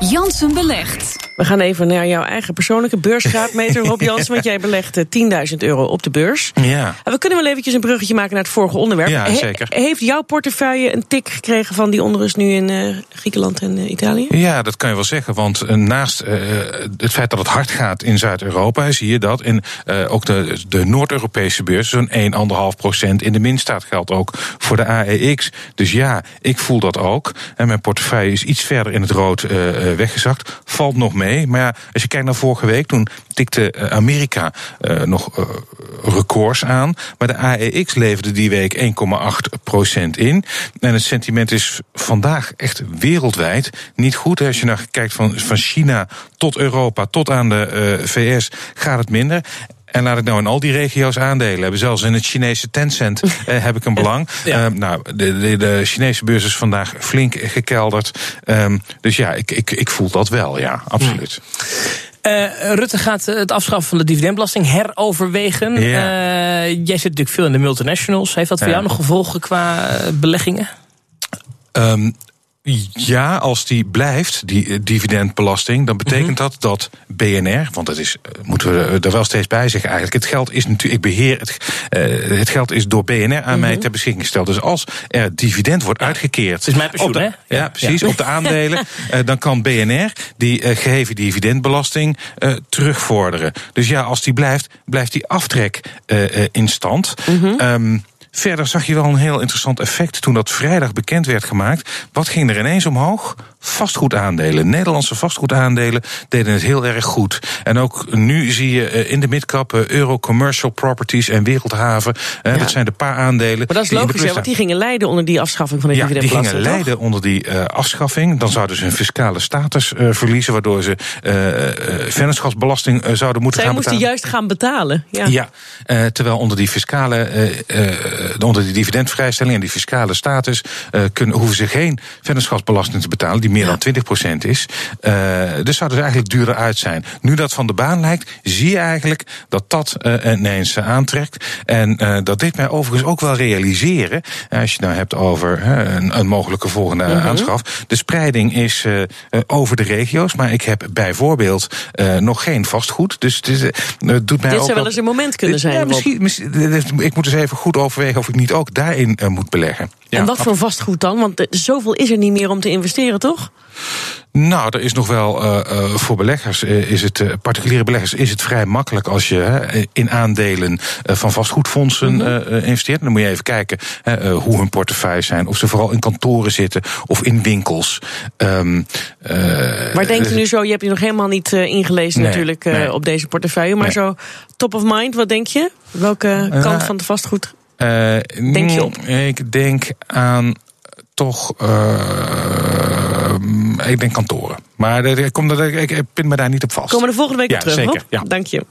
Jansen belegt. We gaan even naar jouw eigen persoonlijke beursgraadmeter, Rob Jansen. Want jij belegt 10.000 euro op de beurs. Ja. We kunnen wel eventjes een bruggetje maken naar het vorige onderwerp. Ja, zeker. heeft jouw portefeuille een tik gekregen van die onrust nu in uh, Griekenland en uh, Italië? Ja, dat kan je wel zeggen. Want uh, naast het feit dat het hard gaat in Zuid-Europa, zie je dat in ook de, de Noord-Europese beurs zo'n 1,5 procent in de min staat. Geldt ook voor de AEX. Dus ja, ik voel dat ook. En mijn portefeuille is iets verder in het rood weggezakt. Valt nog mee. Maar ja, als je kijkt naar vorige week, toen tikte Amerika uh, nog uh, records aan. Maar de AEX leverde die week 1,8% in. En het sentiment is vandaag echt wereldwijd niet goed. Als je nou kijkt van, van China tot Europa, tot aan de VS, gaat het minder. En laat ik nou in al die regio's aandelen hebben. Zelfs in het Chinese Tencent eh, heb ik een belang. Ja. Uh, nou, de, de, de, Chinese beurs is vandaag flink gekelderd. Um, dus ja, ik, ik, ik voel dat wel, ja, absoluut. Uh, Rutte gaat het afschaffen van de dividendbelasting heroverwegen. Uh, jij zit natuurlijk veel in de multinationals. Heeft dat voor ja. jou nog gevolgen qua beleggingen? Um, ja, als die blijft, die dividendbelasting, dan betekent -hmm. dat dat BNR, want dat is, moeten we er wel steeds bij zeggen eigenlijk, het geld is natuurlijk, ik beheer het, uh, het geld is door BNR aan mij ter beschikking gesteld. Dus als er dividend wordt uitgekeerd. Is mijn pensioen, de, hè? Ja, precies, ja. op de aandelen, uh, dan kan BNR die uh, geheven dividendbelasting terugvorderen. Dus ja, als die blijft, blijft die aftrek in stand. -hmm. um, Verder zag je wel een heel interessant effect toen dat vrijdag bekend werd gemaakt. Wat ging er ineens omhoog? Vastgoedaandelen. Nederlandse vastgoedaandelen deden het heel erg goed. En ook nu zie je in de midcap Euro Commercial Properties en Wereldhaven. Ja. Dat zijn de paar aandelen. Maar dat is logisch, hè, want die gingen lijden onder die afschaffing van de ja, dividendbelasting. Die gingen lijden onder die uh, afschaffing. Dan zouden ze hun fiscale status uh, verliezen, waardoor ze uh, vennootschapsbelasting zouden moeten Zij gaan moesten betalen. juist gaan betalen. Ja, ja terwijl onder die fiscale onder die dividendvrijstelling en die fiscale status uh, kunnen, hoeven ze geen vennootschapsbelasting te betalen, die meer ja. dan 20% is. Uh, dus zouden ze eigenlijk duurder uit zijn. Nu dat van de baan lijkt, zie je eigenlijk dat dat ineens aantrekt. En dat dit mij overigens ook wel realiseren, als je het nou hebt over een, een, mogelijke volgende Mhm. -huh. aanschaf. De spreiding is over de regio's, maar ik heb bijvoorbeeld nog geen vastgoed. Dus het, is, het doet mij dit ook zou wel eens een moment kunnen zijn. Ja, misschien, misschien, ik moet eens even goed overwegen of ik niet ook daarin uh, moet beleggen. Ja, en wat voor vastgoed dan? Want zoveel is er niet meer om te investeren, toch? Nou, er is nog wel uh, uh, voor beleggers, uh, is het, particuliere beleggers, is het vrij makkelijk als je in aandelen van vastgoedfondsen -hmm. investeert. Dan moet je even kijken hoe hun portefeuilles zijn. Of ze vooral in kantoren zitten of in winkels. Um, maar denk je nu zo, je hebt je nog helemaal niet ingelezen nee, natuurlijk nee. op deze portefeuille. Maar nee. zo top of mind, wat denk je? Welke kant van het vastgoed denk je op? Ik denk aan toch. Uh, ik denk kantoren. Maar ik, kom, ik pin me daar niet op vast. Komen we de volgende week ja, op terug, zeker, ja. Dank je.